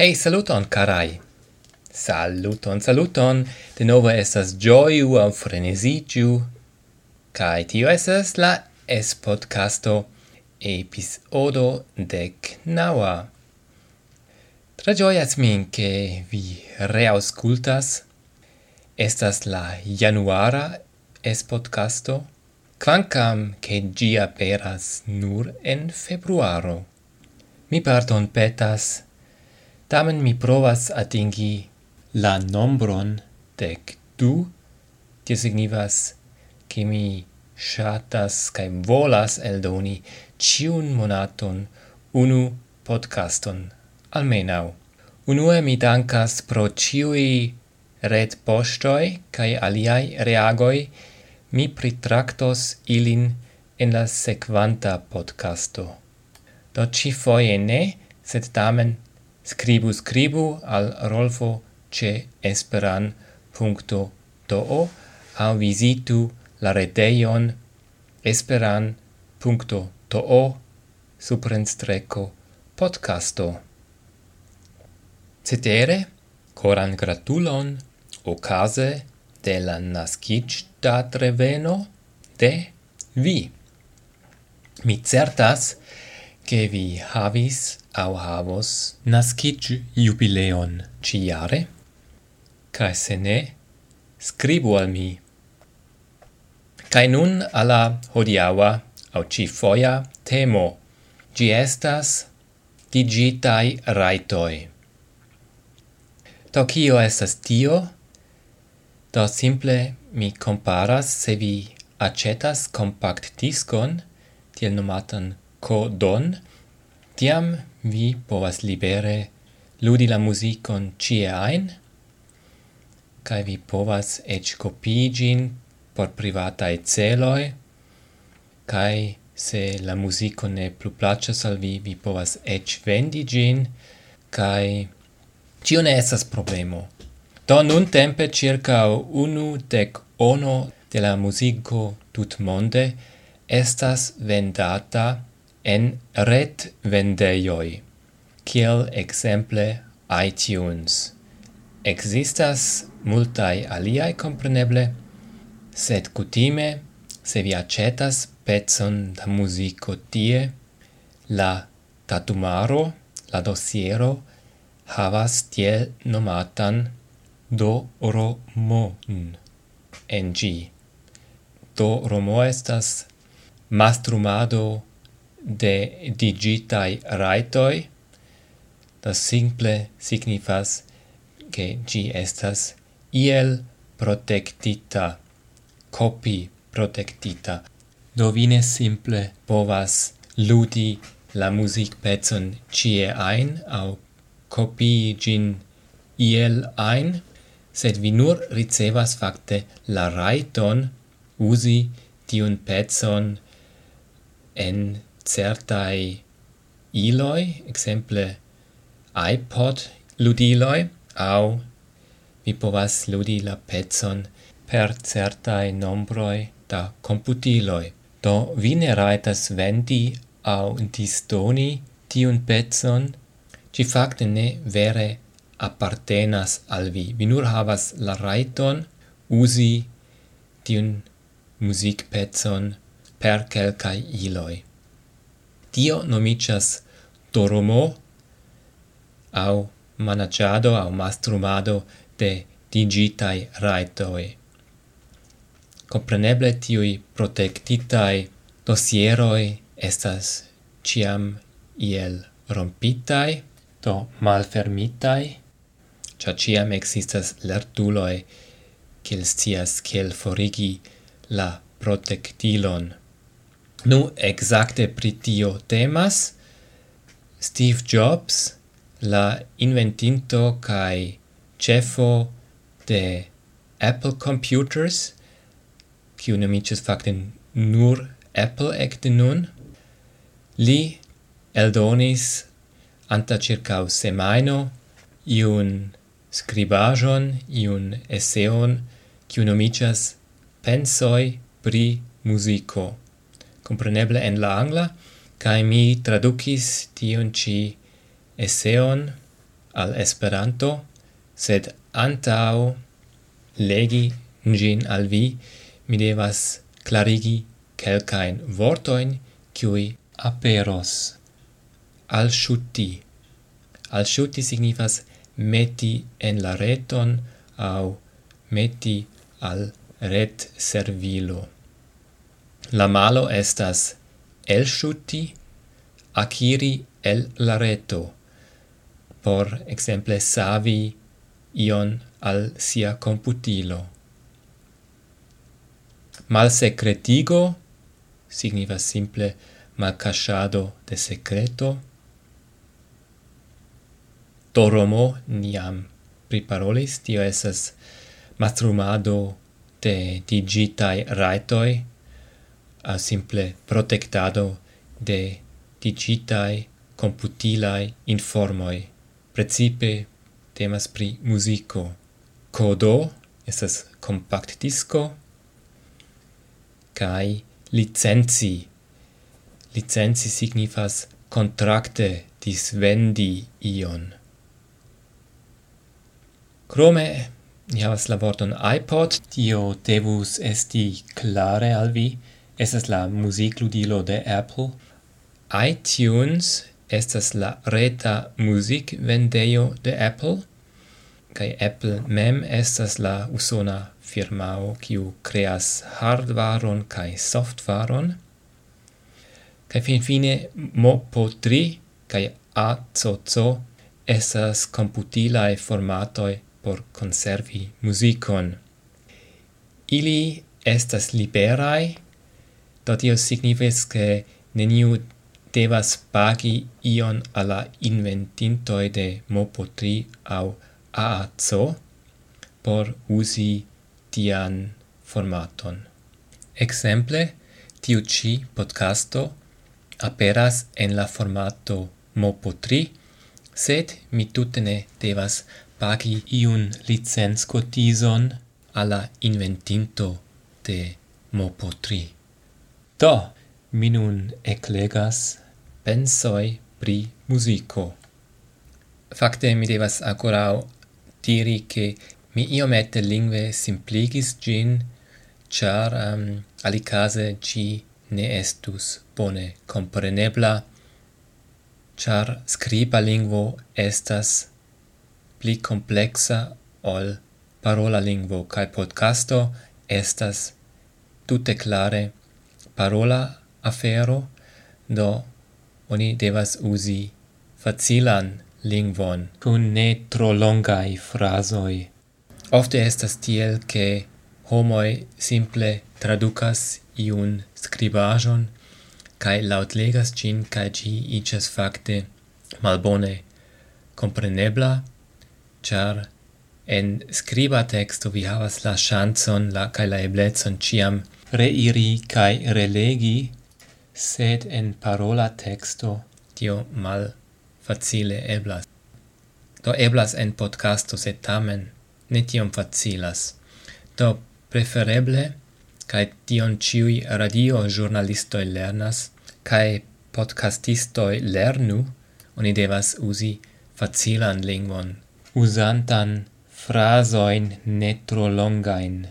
Hey, saluton, carai! Saluton, saluton! De novo estas gioiu au frenesigiu. Kai tio estas la es-podcasto episodo dec naua. Tra gioias min che vi reauscultas. Estas la januara es-podcasto, quancam che gia peras nur en februaro. Mi pardon petas Tamen mi provas atingi la nombron dec du, tio signifas che mi shatas kai volas eldoni ciun monaton unu podcaston, almenau. Unue mi dankas pro ciui red postoi kai aliai reagoi, mi pritractos ilin en la sequanta podcasto. Do ci foie ne, sed tamen scribu scribu al rolfo ce esperan.do au visitu la redeion esperan.to suprenstreco podcasto. Cetere, coran gratulon ocase de la nascic dat reveno de vi. Mi certas che vi havis au havos nascic jubileon ciare, cae se ne, scribu al mi. Cae nun alla hodiaua au ci foia temo, gi estas digitai raitoi. Do cio estas tio? Do simple mi comparas se vi acetas compact discon, tiel nomatan codon, tiam vi povas libere ludi la musicon cie ein, cae vi povas ec copigin por privatae celoi, cae se la musico ne plu placas al vi, vi povas ec vendi gin, cae cio ne esas problemo. Do nun tempe circa unu dec ono de la musico tut monde estas vendata en ret vendejoi, kiel exemple iTunes. Existas multai aliai compreneble, sed cutime, se vi acetas pezon da musico tie, la tatumaro, la dosiero, havas tiel nomatan do romon en gi. Do romo estas mastrumado de digitai raitoi, das simple signifas che gi estas iel protectita, copi protectita. Do vine simple povas ludi la music pezon cie ein, au copii gin iel ein, sed vi nur ricevas facte la raiton usi tiun pezon en certai iloi, exemple iPod ludiloi, au vi povas ludi la pezon per certai nombroi da computiloi. Do vi ne raitas vendi au distoni tiun pezon, ci facte ne vere appartenas al vi. Vi nur havas la raiton usi tiun musicpezon per quelcae iloi. Tio nomicias doromo au managiado au mastrumado de digitai raitoi. Compreneble tiui protectitai dosieroi estas ciam iel rompitai, do malfermitai, cia ciam existas lertuloi, cil stias cil forigi la protectilon Nu, exacte pri tio temas Steve Jobs, la inventinto kai cefo de Apple Computers, kiu nomiĝas fakte nur Apple ekde nun. Li eldonis anta circa semaino iun scribajon, iun eseon, kiu nomiĝas Pensoi pri musico compreneble en la angla, kai mi tradukis tion ci eseon al Esperanto, sed antau legi gin al vi, mi devas clarigi kelkain vortoin qui aperos. Al shuti. Al shuti signifas meti en la reton au meti al ret servilo. La malo estas elshuti, akiri el la reto, por exemple savi ion al sia computilo. Mal secretigo significa simple malcasciado de secreto. Doromo niam priparolis, tio esas mastrumado de digitai raitoi, a simple protectado de digitai computilai informoi. Precipe temas pri musico. Codo esas compact disco kai licenzi. Licenzi signifas contracte disvendi ion. Krome ni havas la vorton iPod, tio devus esti clare al vi, estas la musicludilo de Apple. iTunes estas la reta muzikvendejo de Apple Kai Apple mem estas la usona firmao kiu creas hardwaron kai softwaron. Kai fin fine Mopo3 kai ACC esas computilae formatoi por conservi musicon. Ili estas liberaj Do tio signifes che neniu devas pagi ion alla inventintoi de Mopo 3 au AAC por usi tian formaton. Exemple, tiu ci podcasto aperas en la formato Mopo 3, sed mi tutte ne devas pagi iun licenzcotison alla inventinto de Mopo 3. Do, mi nun eclegas pensoi pri musico. Fakte mi devas ancora diri che mi iomete lingve simpligis gin, char um, ehm, alicase ci ne estus bone comprenebla, char scriba lingvo estas pli complexa ol parola lingvo, cae podcasto estas tutte clare parola afero, do oni devas usi facilan lingvon kun ne tro longai frasoi. Ofte estas tiel ke homoi simple traducas iun scribajon kai lautlegas cin kai gi ichas fakte malbone comprenebla char en scriba texto vi havas la chanson la kai la eblezon ciam reiri kai relegi, sed en parola texto tio mal facile eblas. Do eblas en podcasto, sed tamen ne tiom facilas. Do prefereble, kai tion ciui radio giornalistoi lernas, kai podcastistoi lernu, oni devas usi facilan lingvon, usantan frasoin netro longain.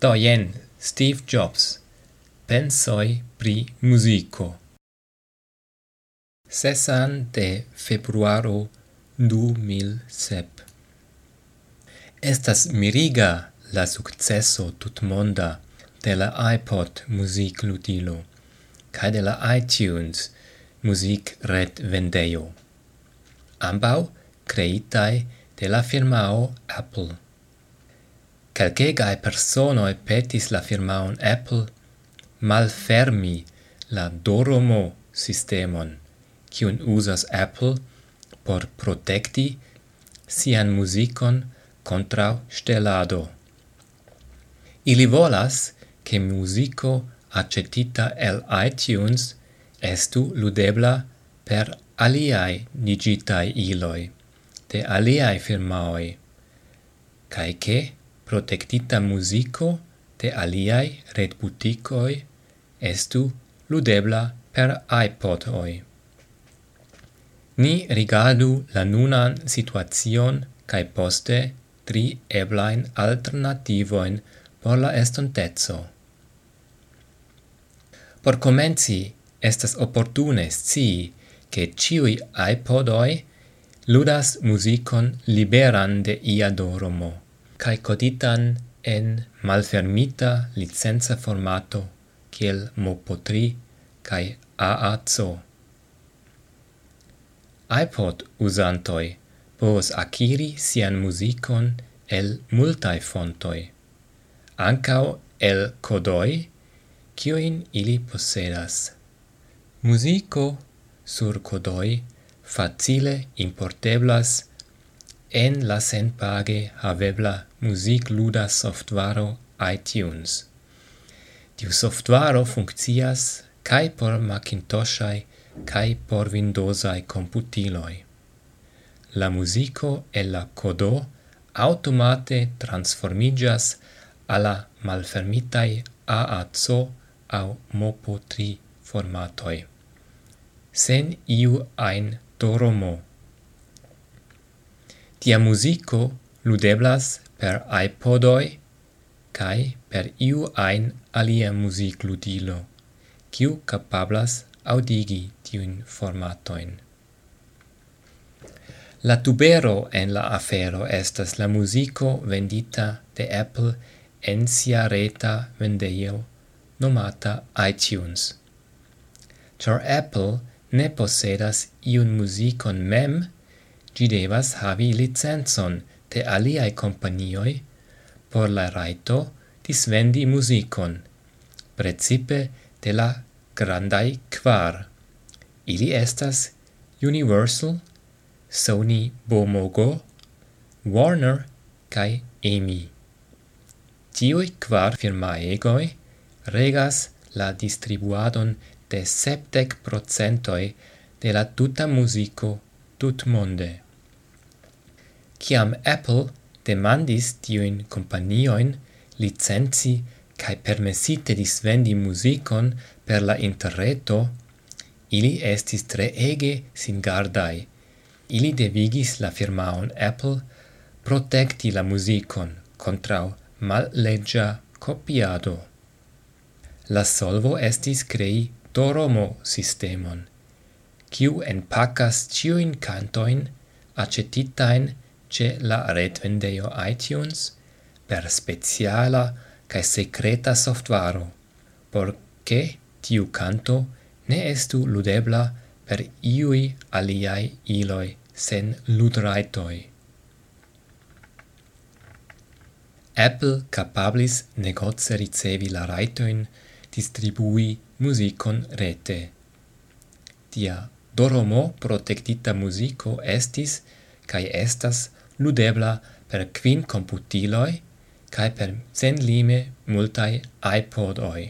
Do jen Steve Jobs Pensoi pri musico Sesan de februaro 2007 Estas miriga la successo tutmonda de la iPod musicludilo kaj de la iTunes music red vendejo. Ambau creitai de la firmao Apple. Calcegae personoe petis la firmaon Apple malfermi la Doromo sistemon, cion usas Apple por protecti sian musicon contra stelado. Ili volas che musico accetita el iTunes estu ludebla per aliai digitai iloi, de aliai firmaoi, cae che protectita musico de aliai red buticoi estu ludebla per iPod oi. Ni rigardu la nunan situacion kai poste tri eblain alternativoin por la estonteco. Por comenzi, estas opportune scii che ciui iPodoi ludas musicon liberan de ia doromo cae coditan en malfermita licenza formato kiel MOPO3 cae AAC. iPod usantoi povos akiri sian muzikon el multae fontoi, ancao el codoi, cioin ili posedas. Musico sur codoi facile importeblas en la senpage havebla music luda softwaro iTunes. Tiu softwaro funkcias kai por Macintoshai kai por Windowsai computiloi. La muziko el la codo automate transformigas alla malfermitai AAC au MOPO3 formatoi. Sen iu ein doromo Tia musico ludeblas per iPodoi kai per iu ein alia musicludilo, kiu capablas audigi tiun formatoin. La tubero en la afero estas la musico vendita de Apple en sia reta vendeio nomata iTunes. Char Apple ne posedas iun musicon mem, Gi devas havi licenzon de aliae companioi por la raito disvendi musicon, precipe de la grandai quar. Ili estas Universal, Sony Bomogo, Warner kai EMI. Tioi quar firmaegoi regas la distribuadon de septec procentoi de la tuta musico tut monde. Ciam Apple demandis tiuin companioin licenzi cae permesite disvendi musicon per la interreto, ili estis tre ege singardai. Ili devigis la firmaon Apple protecti la musicon contrau mallegia copiado. La solvo estis crei Doromo sistemon, kiu enpacas ciuin cantoin acetitain ce la retvendejo iTunes per speciala cae secreta softvaro, porce tiu canto ne estu ludebla per iui aliai iloi sen ludraitoi. Apple capablis negoce ricevi la raitoin distribui musicon rete. Tia doromo protectita musico estis, cae estas ludebla per quin computiloi kaj per senlime multaj iPodoi.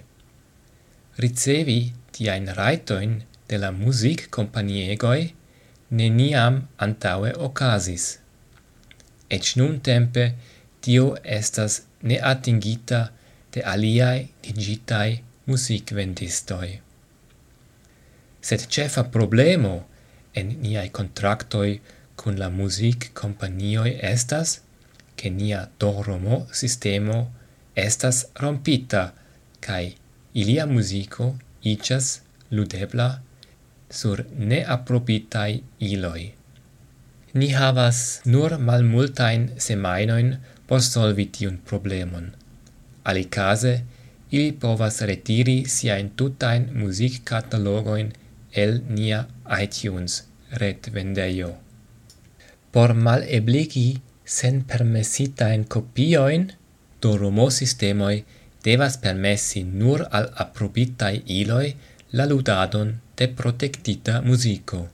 Ricevi tiajn rajtojn de la muzikkompaniegoj neniam antaŭe Ec nun tempe tio estas neatingita de aliae digitae music vendistoi. Sed cefa problemo en niai contractoi kun la music companioi estas che nia doromo sistemo estas rompita kai ilia musico ichas ludebla sur ne apropitai iloi. Ni havas nur malmultain semainoin por solvi tiun problemon. Alicase, ili povas retiri sia in tutain music catalogoin el nia iTunes retvendeio por mal ebligi sen permesita in copioin, do Romo sistemoi devas permessi nur al approbitai iloi la ludadon de protectita musico.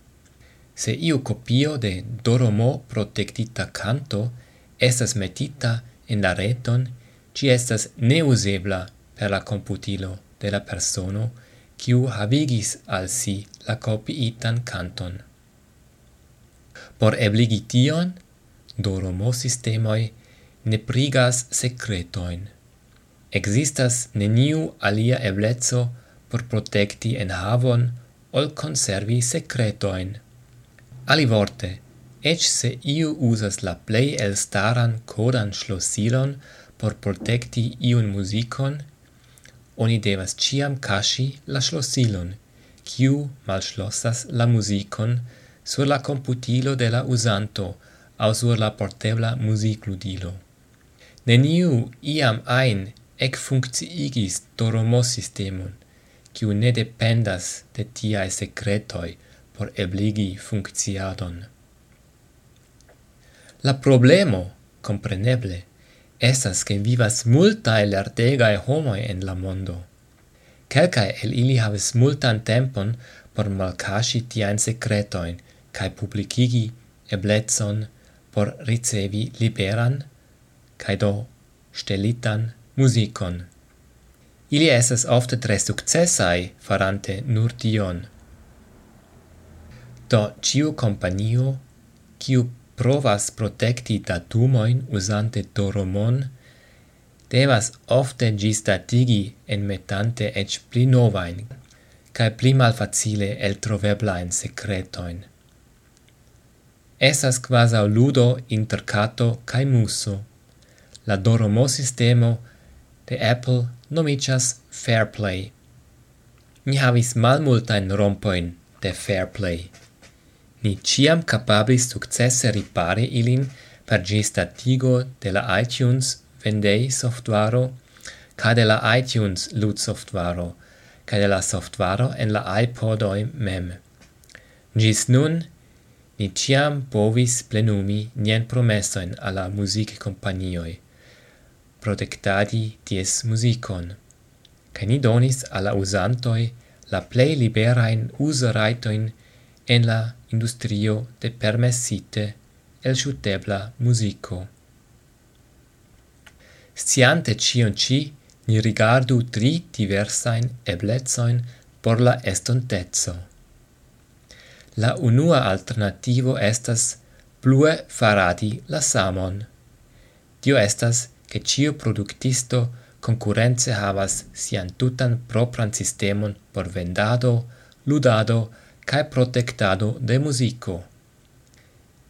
Se iu copio de Doromo protectita canto estas metita in la reton, ci estas neusebla per la computilo de la persono, quiu havigis al si la copiitan canton. Por ebligi tion, doromo sistemoi ne prigas secretoin. Existas neniu alia eblezzo por protecti en havon ol conservi secretoin. Ali vorte, ec se iu usas la plei elstaran codan schlossilon por protecti iun musicon, oni devas ciam cashi la schlossilon, kiu malschlossas la musicon sur la computilo de la usanto au sur la portebla musicludilo. Neniu iam ein ec funcciigis doromos sistemon, quiu ne dependas de tiae secretoi por ebligi funcciadon. La problemo, compreneble, estas che vivas multae lertegae homoi en la mondo. Quelcae el ili havis multan tempon por malcasi tiaen secretoin, cae publicigi eblezon por ricevi liberan, cae do stelitan musicon. Ili esas ofte tre successai farante nur tion. Do ciu companio, ciu provas protecti datumoin usante doromon, devas ofte gistatigi en metante ec pli novain, cae pli malfacile el troveblaen secretoin. Esas quasi ludo inter cato cae muso. La doromo sistemo de Apple nomicias Fairplay. Ni havis mal multain rompoin de Fairplay. Ni ciam capabis successe ripari ilin per gistatigo de la iTunes vendei softwaro ca de la iTunes lud softwaro ca de la softwaro en la iPodoi mem. Gis nun, ni ciam povis plenumi nien promesoin alla music companioi, protectadi ties musicon, ca ni donis alla usantoi la plei liberain usoraitoin en la industrio de permessite el sciutebla musico. Sciante cion ci, ni rigardu tri diversain eblezoin por la estontezzo. La unua alternativo estas plue faradi la samon. Tio estas che cio productisto concurrence havas sian tutan propran sistemon por vendado, ludado cae protectado de musico.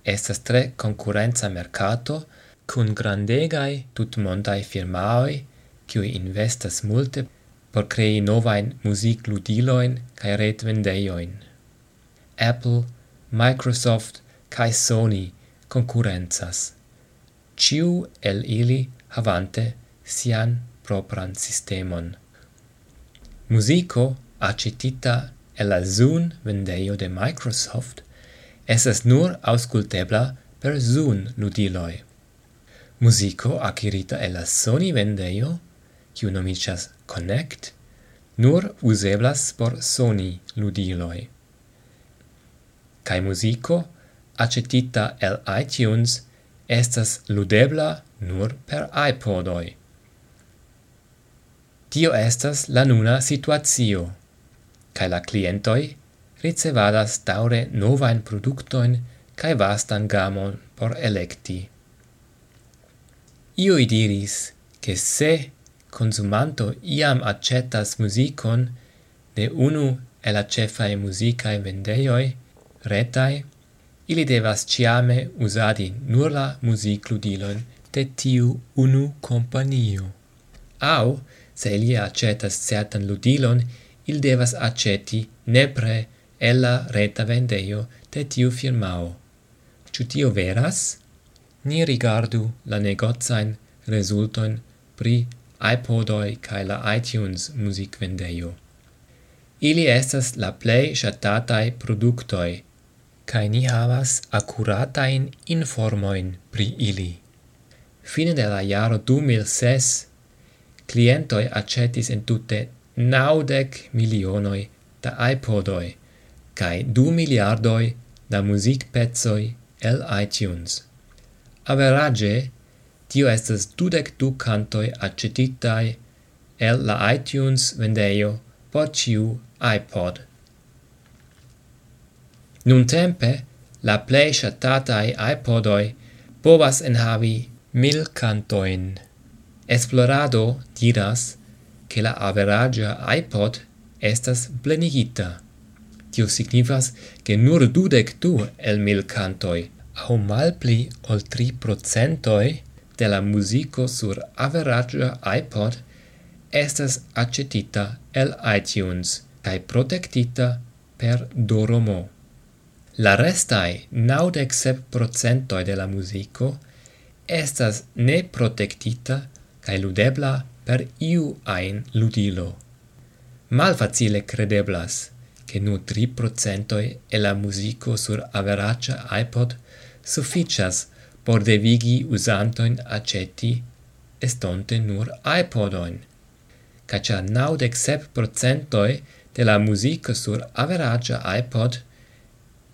Estas tre concurrenza mercato cun grandegai tutmondai firmaoi qui investas multe por crei novain music ludiloin cae retvendeioin. Apple, Microsoft kai Sony concurrenzas. Ciu el ili havante sian propran sistemon. Musico accetita el la Zoom vendeio de Microsoft esas nur auscultebla per Zoom ludiloi. Musico acquirita el la Sony vendeio, kiu nomicias Connect, nur useblas por Sony ludiloi kai musico, accetita el iTunes, estas ludebla nur per iPodoi. Tio estas la nuna situatio, cae la clientoi ricevadas daure novain productoin cae vastan gamon por electi. Ioi diris che se consumanto iam accetas musicon de unu el la cefae musicae vendeioi, retai, ili devas ciame usadi nur la musicludilon de tiu unu companio. Au, se ili accetas certan ludilon, il devas acceti nepre ella reta vendeio de tiu firmao. Ciu tio veras? Ni rigardu la negozain resulton pri iPodoi cae la iTunes music vendeio. Ili estas la plei shatatai productoi kaj ni havas akuratajn informoin pri ili. Fine de la jaro 2006, accetis in entute naudec milionoi da iPodoi kai du miliardoi da muzikpecoj el iTunes. Average, tio estas dudec du cantoi accetitai el la iTunes vendeio por ciu iPod. Nun tempe, la plei shatatai iPodoi povas enhavi mil cantoin. Esplorado diras che la averagia iPod estas plenigita. Tio signifas che nur dudec du el mil cantoi, au malpli ol tri procentoi de la musico sur averagia iPod estas accetita el iTunes, cae protectita per Doromo. La restai 97% de la musico estas ne protectita cae ludebla per iu ain ludilo. Malfacile credeblas che nur 3% e la musico sur averacia iPod sufficias por devigi usantoin aceti estonte nur iPodoin. Ca naudec sep procentoi de la musico sur averagia iPod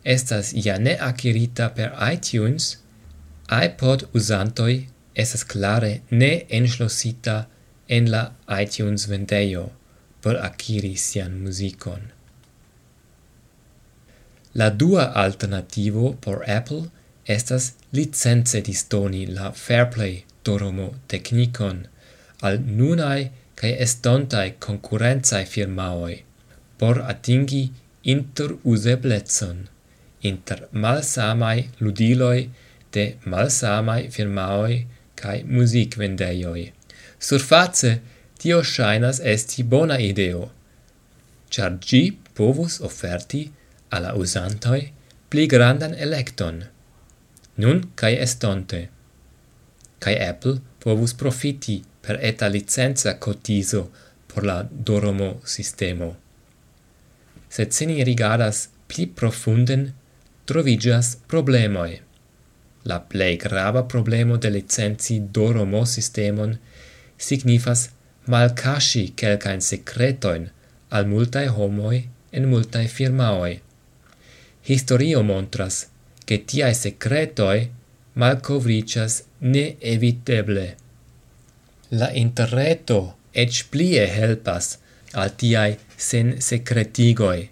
estas ja ne akirita per iTunes, iPod usantoi estas clare ne enschlossita en la iTunes vendejo por akiri sian muzikon. La dua alternativo por Apple estas licence distoni la Fairplay Doromo teknikon al nunai kaj estontai concurrenzae firmaoi por atingi interuzeblecon inter malsamai ludiloi de malsamai firmaoi cae musicvendeioi. Surface, tio shainas esti bona ideo, char gi povus offerti alla usantoi pli grandan electon, nun cae estonte. Cae Apple povus profiti per eta licenza cotiso por la Doromo sistemo. Sed se ni rigadas pli profunden trovigas problemoi. La plei grava problemo de licenzi DOROMO sistemon signifas malcasci quelcain secretoin al multae homoi en multae firmaoi. Historio montras che tiae secretoi malcovricias neeviteble. La interreto ec plie helpas al tiae sen secretigoi,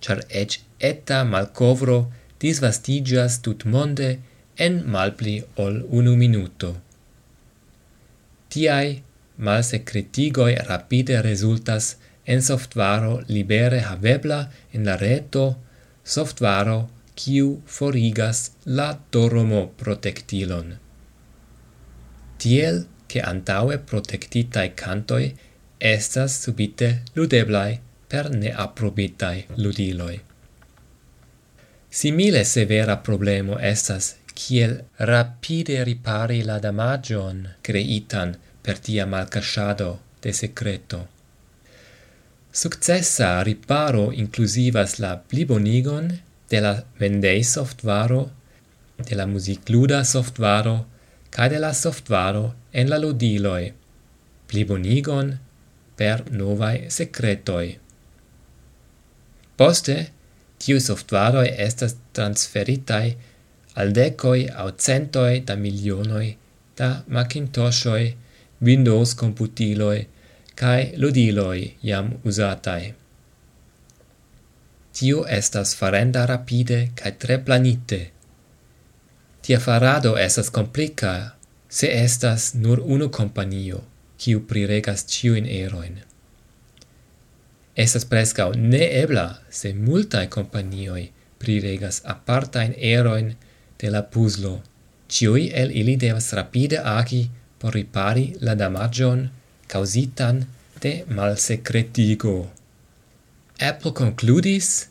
char ec eta malcovro disvastigias tut monde en malpli ol unu minuto. Tiai malsecretigoi rapide resultas en softvaro libere havebla en la reto, softvaro kiu forigas la doromo protectilon. Tiel che antaue protectitae cantoi estas subite ludeblai per neaprobitai ludiloi. Simile severa problemo estas kiel rapide ripari la damagion creitan per tia malcasciado de secreto. Successa riparo inclusivas la plibonigon de la vendei softvaro, de la musicluda softvaro, cae de la softvaro en la lodiloi, plibonigon per novae secretoi. Poste, Tiu softvaroj estas transferitai al decoi au centoi da milionoi da Macintoshoi, Windows computiloi, kaj ludiloi iam usatai. Tiu estas farenda rapide kai tre planite. Tia farado estas complica se estas nur unu companio, kiu priregas ciuin eroin. Estas prescau neebla se multae companioi priregas apartain eroin de la puzlo. Ciui el ili devas rapide agi por ripari la damagion causitan de malsecretigo. Apple concludis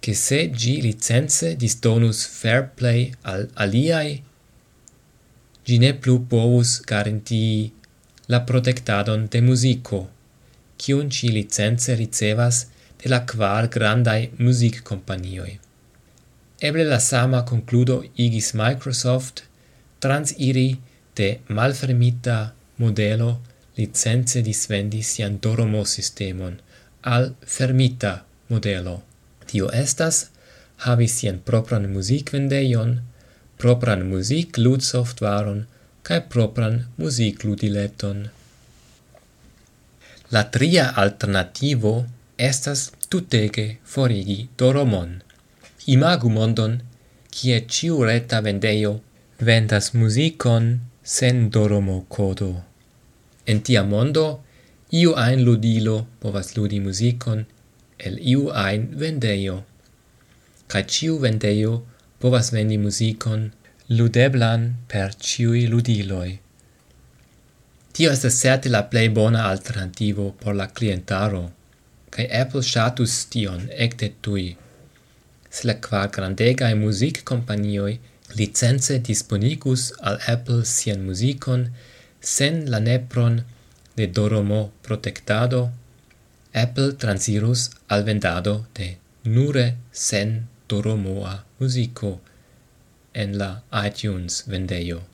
che se gi license distonus fair play al aliai, gi ne plu povus garantii la protectadon de musico kiun ci licenze ricevas de la quar grandai music companioi. Eble la sama concludo igis Microsoft transiri de malfermita modelo licenze disvendi sian Doromo sistemon al fermita modelo. Tio estas havi sian propran musicvendeion, propran music lud softwaron, cae propran music ludileton. La tria alternativo estas tutege forigi doromon. Imagu mondon, kie ciu reta vendeio vendas musicon sen doromo codo. En tia mondo, iu ein ludilo povas ludi musicon el iu ein vendeio. Ca ciu vendeio povas vendi musicon ludeblan per ciui ludiloi. Tio est certe la plei bona alternativo por la clientaro, cae Apple shatus tion ecte tui. Se la qua grandegae music companioi license disponigus al Apple sian musicon sen la nepron de doromo protectado, Apple transirus al vendado de nure sen doromoa musico en la iTunes vendeio.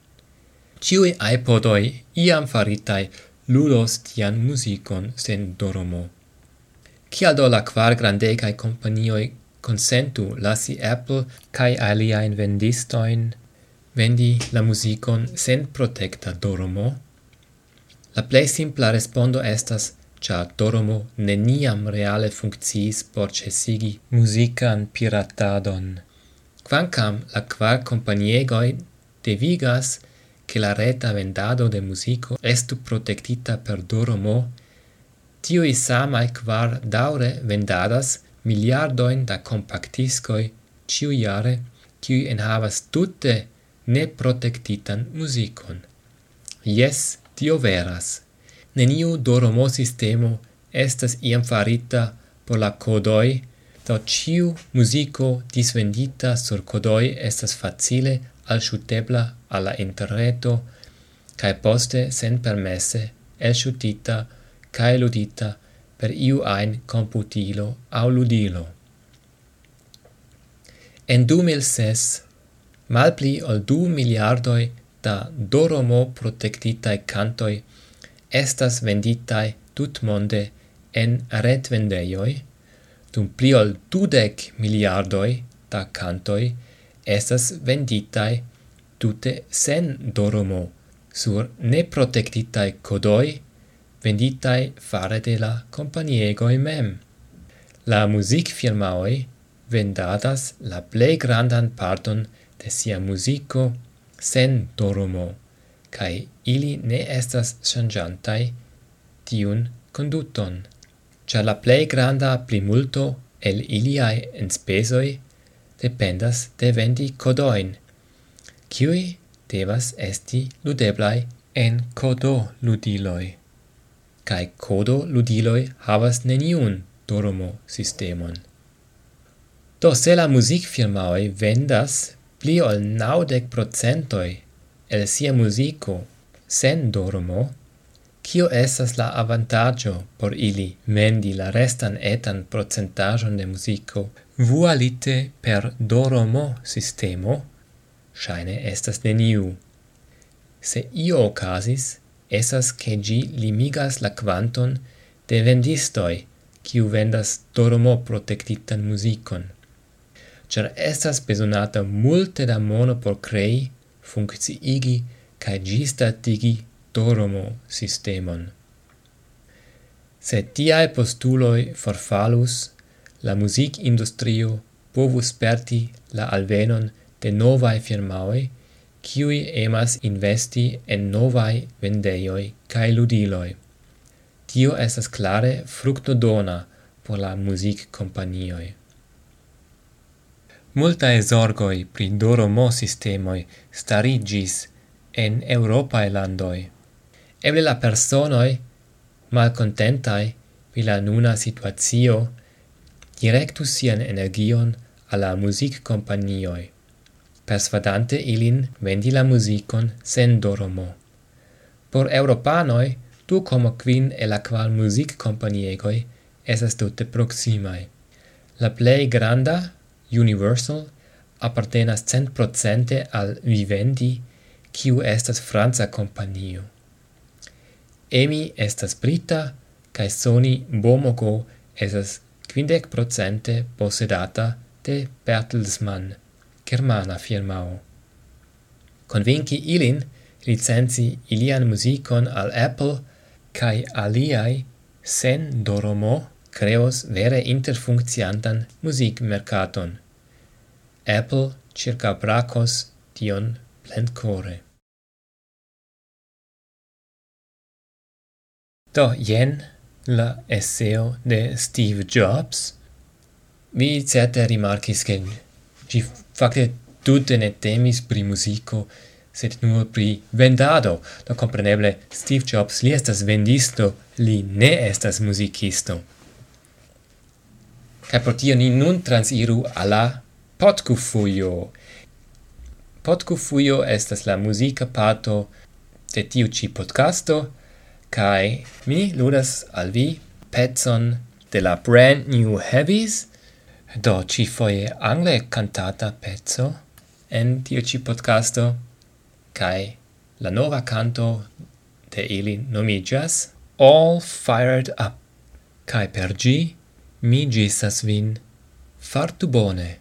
Ciui iPodoi iam faritai ludos tian musicon sen doromo. Cial do la quar grandecae companioi consentu lasi Apple cae aliaen vendistoin vendi la musicon sen protecta doromo? La plei simpla respondo estas cia doromo neniam reale funcciis por cesigi musican piratadon. Quancam la quar companiegoi devigas che la reta vendado de musico estu protectita per doromo, tiui samae quar daure vendadas miliardoin da compactiscoi ciu iare, ciui enhavas tutte ne protectitan musicon. Yes, tio veras. Neniu doromo sistemo estas iam farita por la codoi, do ciu musico disvendita sur codoi estas facile al shutebla alla interreto, cae poste sen permesse elsciutita cae ludita per iu ein computilo au ludilo. En 2006, malpli ol du miliardoi da doromo protectitae cantoi estas venditae tut monde en retvendeioi, dum pli ol dudec miliardoi da cantoi estas venditae tute sen dormo sur neprotectitae codoi venditae fare de la companiegoi mem. La music firmaoi vendadas la plei grandan parton de sia musico sen dormo, cae ili ne estas changiantai tiun conduton. Cia la plei granda plimulto el iliae enspesoi dependas de vendi codoin, kiui devas esti ludeblai en kodo ludiloi. Kai kodo ludiloi havas neniun doromo sistemon. Do se la muzikfirmaoj vendas pli ol naudec procentoi el sia musico sen doromo, Cio esas la avantaggio por ili mendi la restan etan procentaĵon de musico vualite per doromo sistemo? Shaine estas neniu. Se io ocasis, esas che gi limigas la quanton de vendistoi, kiu vendas dormo protectitan musicon. Char estas besonata multe da mono por crei, funcciigi, cae gistatigi dormo sistemon. Se tiae postuloi forfalus, la music industrio povus perti la alvenon de novae firmaoi, kiui emas investi en novae vendeioi cae ludiloi. Tio estas clare fructodona por la music companioi. Multae zorgoi pri doromo sistemoi starigis en Europae landoi. Eble la personoi malcontentai pri la nuna situatio directus sian energion alla music companioi persvadante ilin vendi la musicon sen doromo. Por europanoi, du como quin e la qual music companiegoi esas tutte proximae. La plei granda, Universal, appartenas cent procente al Vivendi, kiu estas franca companio. Emi estas brita, cae Sony Bomogo esas quindec procente posedata de Bertelsmann germana firmao. Convinci ilin licenzi ilian musicon al Apple cae aliai sen doromo creos vere interfuncciantan musicmercaton. Apple circa bracos tion plencore. Do jen la esseo de Steve Jobs. Vi certe rimarcis che ci Fakte tutte ne temis pri musico, sed nur pri vendado. Do compreneble Steve Jobs li estas vendisto, li ne estas muzikisto. Kai por tio ni nun transiru alla podcufujo. Podcufujo estas la musica pato de tiu ci podcasto, kai mi ludas al vi pezon de la brand new heavies do ci foie angle cantata pezzo en tiu ci podcasto kai la nova canto de ili nomigas All Fired Up kai per gi mi gisas vin. Fartu bone!